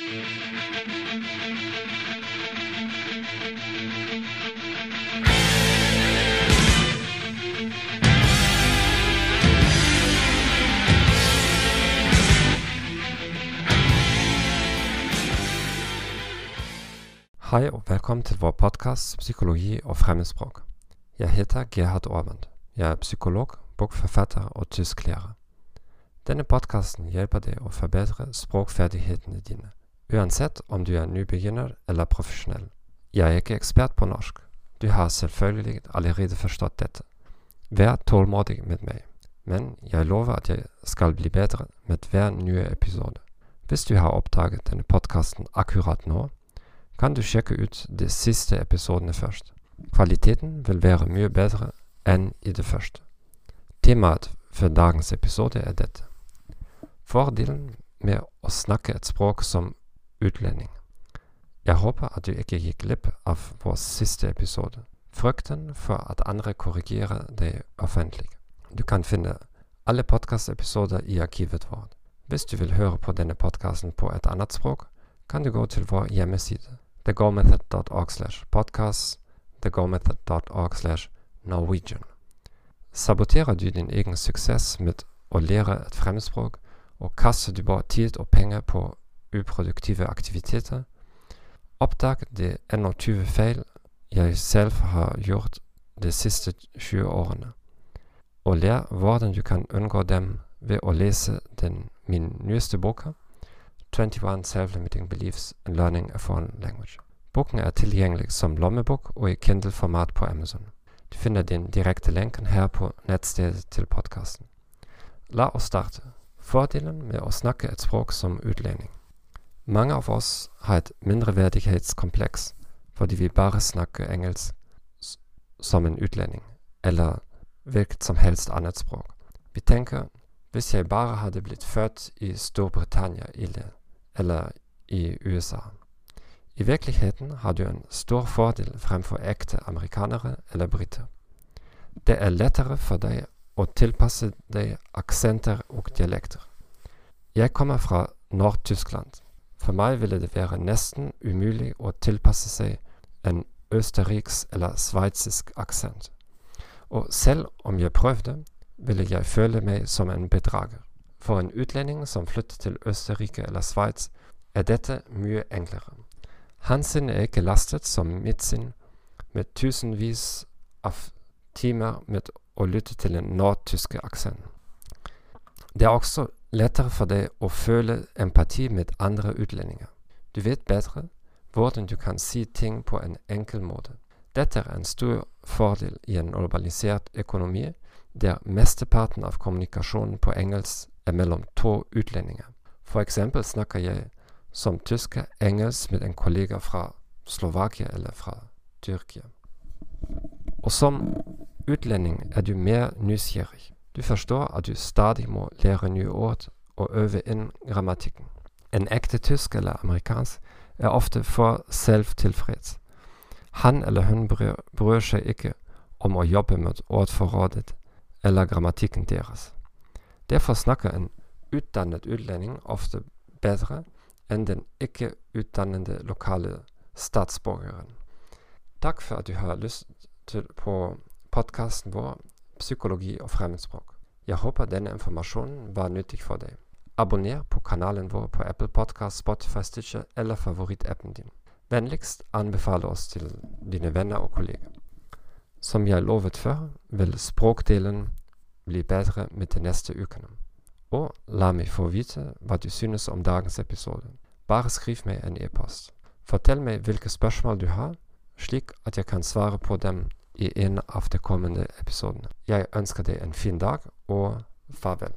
Hei og velkommen til vår podkast 'Psykologi og fremmedspråk'. Jeg heter Gerhard Aabend. Jeg er psykolog, bokforfatter og tysklærer. Denne podkasten hjelper deg å forbedre språkferdighetene dine, uansett om du er nybegynner eller profesjonell. Jeg er ikke ekspert på norsk. Du har selvfølgelig allerede forstått dette. Vær tålmodig med meg, men jeg lover at jeg skal bli bedre med hver nye episode. Hvis du har oppdaget denne podkasten akkurat nå, kan du sjekke ut de siste episodene først. Kvaliteten vil være mye bedre enn i det første. Temaet for dagens episode er dette. Fordelen med å snakke et språk som utlending. Jeg håper at du ikke gikk glipp av vår siste episode. Frykten for at andre korrigerer deg offentlig. Du kan finne alle podkastepisoder i arkivet vårt. Hvis du vil høre på denne podkasten på et annet språk, kan du gå til vår hjemmeside thegomethod.org slash podcast, thegomethod.org slash Norwegian. Saboterer du din egen suksess med å lære et fremmedspråk, og kaster du bare tid og penger på uproduktive aktiviteter, oppdag de 21 feil jeg selv har gjort de siste 20 årene, og lær hvordan du kan unngå dem ved å lese den, min nyeste boka, 21 Self-Limiting Beliefs in Learning a Foreign Language. Boken er tilgjengelig som lommebok og i Kindle-format på Amazon. Du finner den direkte lenken her på nettstedet til podkasten. La oss starte. Fordelen med å snakke et språk som utlending. Mange av oss har et mindreverdighetskompleks fordi vi bare snakker engelsk som en utlending, eller hvilket som helst annet språk. Vi tenker hvis jeg bare hadde blitt født i Storbritannia eller i USA. I virkeligheten har du en stor fordel fremfor ekte amerikanere eller briter. Det er lettere for deg å tilpasse deg aksenter og dialekter. Jeg kommer fra Nord-Tyskland. For meg ville det være nesten umulig å tilpasse seg en østerriks- eller sveitsisk aksent. Og selv om jeg prøvde, ville jeg føle meg som en bedrager. For en utlending som flytter til Østerrike eller Sveits, er dette mye enklere. Hans sinn er ikke lastet som mitt sinn, med tusenvis av timer med å lytte til en nordtyske aksent. Det er også lettere for deg å føle empati med andre utlendinger. Du vet bedre hvordan du kan si ting på en enkel måte. Dette er en stor fordel i en globalisert økonomi der mesteparten av kommunikasjonen på engelsk er mellom to utlendinger. For eksempel snakker jeg som tysker engelsk med en kollega fra Slovakia eller fra Tyrkia. Og som utlending er du mer nysgjerrig. Du forstår at du stadig må lære nye ord og øve inn grammatikken. En ekte tysk eller amerikansk er ofte for selvtilfreds. Han eller hun bryr, seg ikke om å jobbe med ordforrådet eller grammatikken deres. Derfor snakker en utdannet utlending ofte bedre enn den ikke utdannede lokale statsborgeren. Takk for at du har lyst til på podkasten vår Psykologi og fremmedspråk. Jeg håper denne informasjonen var nyttig for deg. Abonner på kanalen vår på Apple Podcast, Spotify, Stitcher eller favorittappen din. Vennligst anbefale oss til dine venner og kolleger. Som jeg lovet før, vil språkdelen bli bedre med de neste ukene. Og la meg få vite hva du synes om dagens episode. Bare skriv meg en e-post. Fortell meg hvilke spørsmål du har, slik at jeg kan svare på dem i en av de kommende episodene. Jeg ønsker deg en fin dag, og farvel.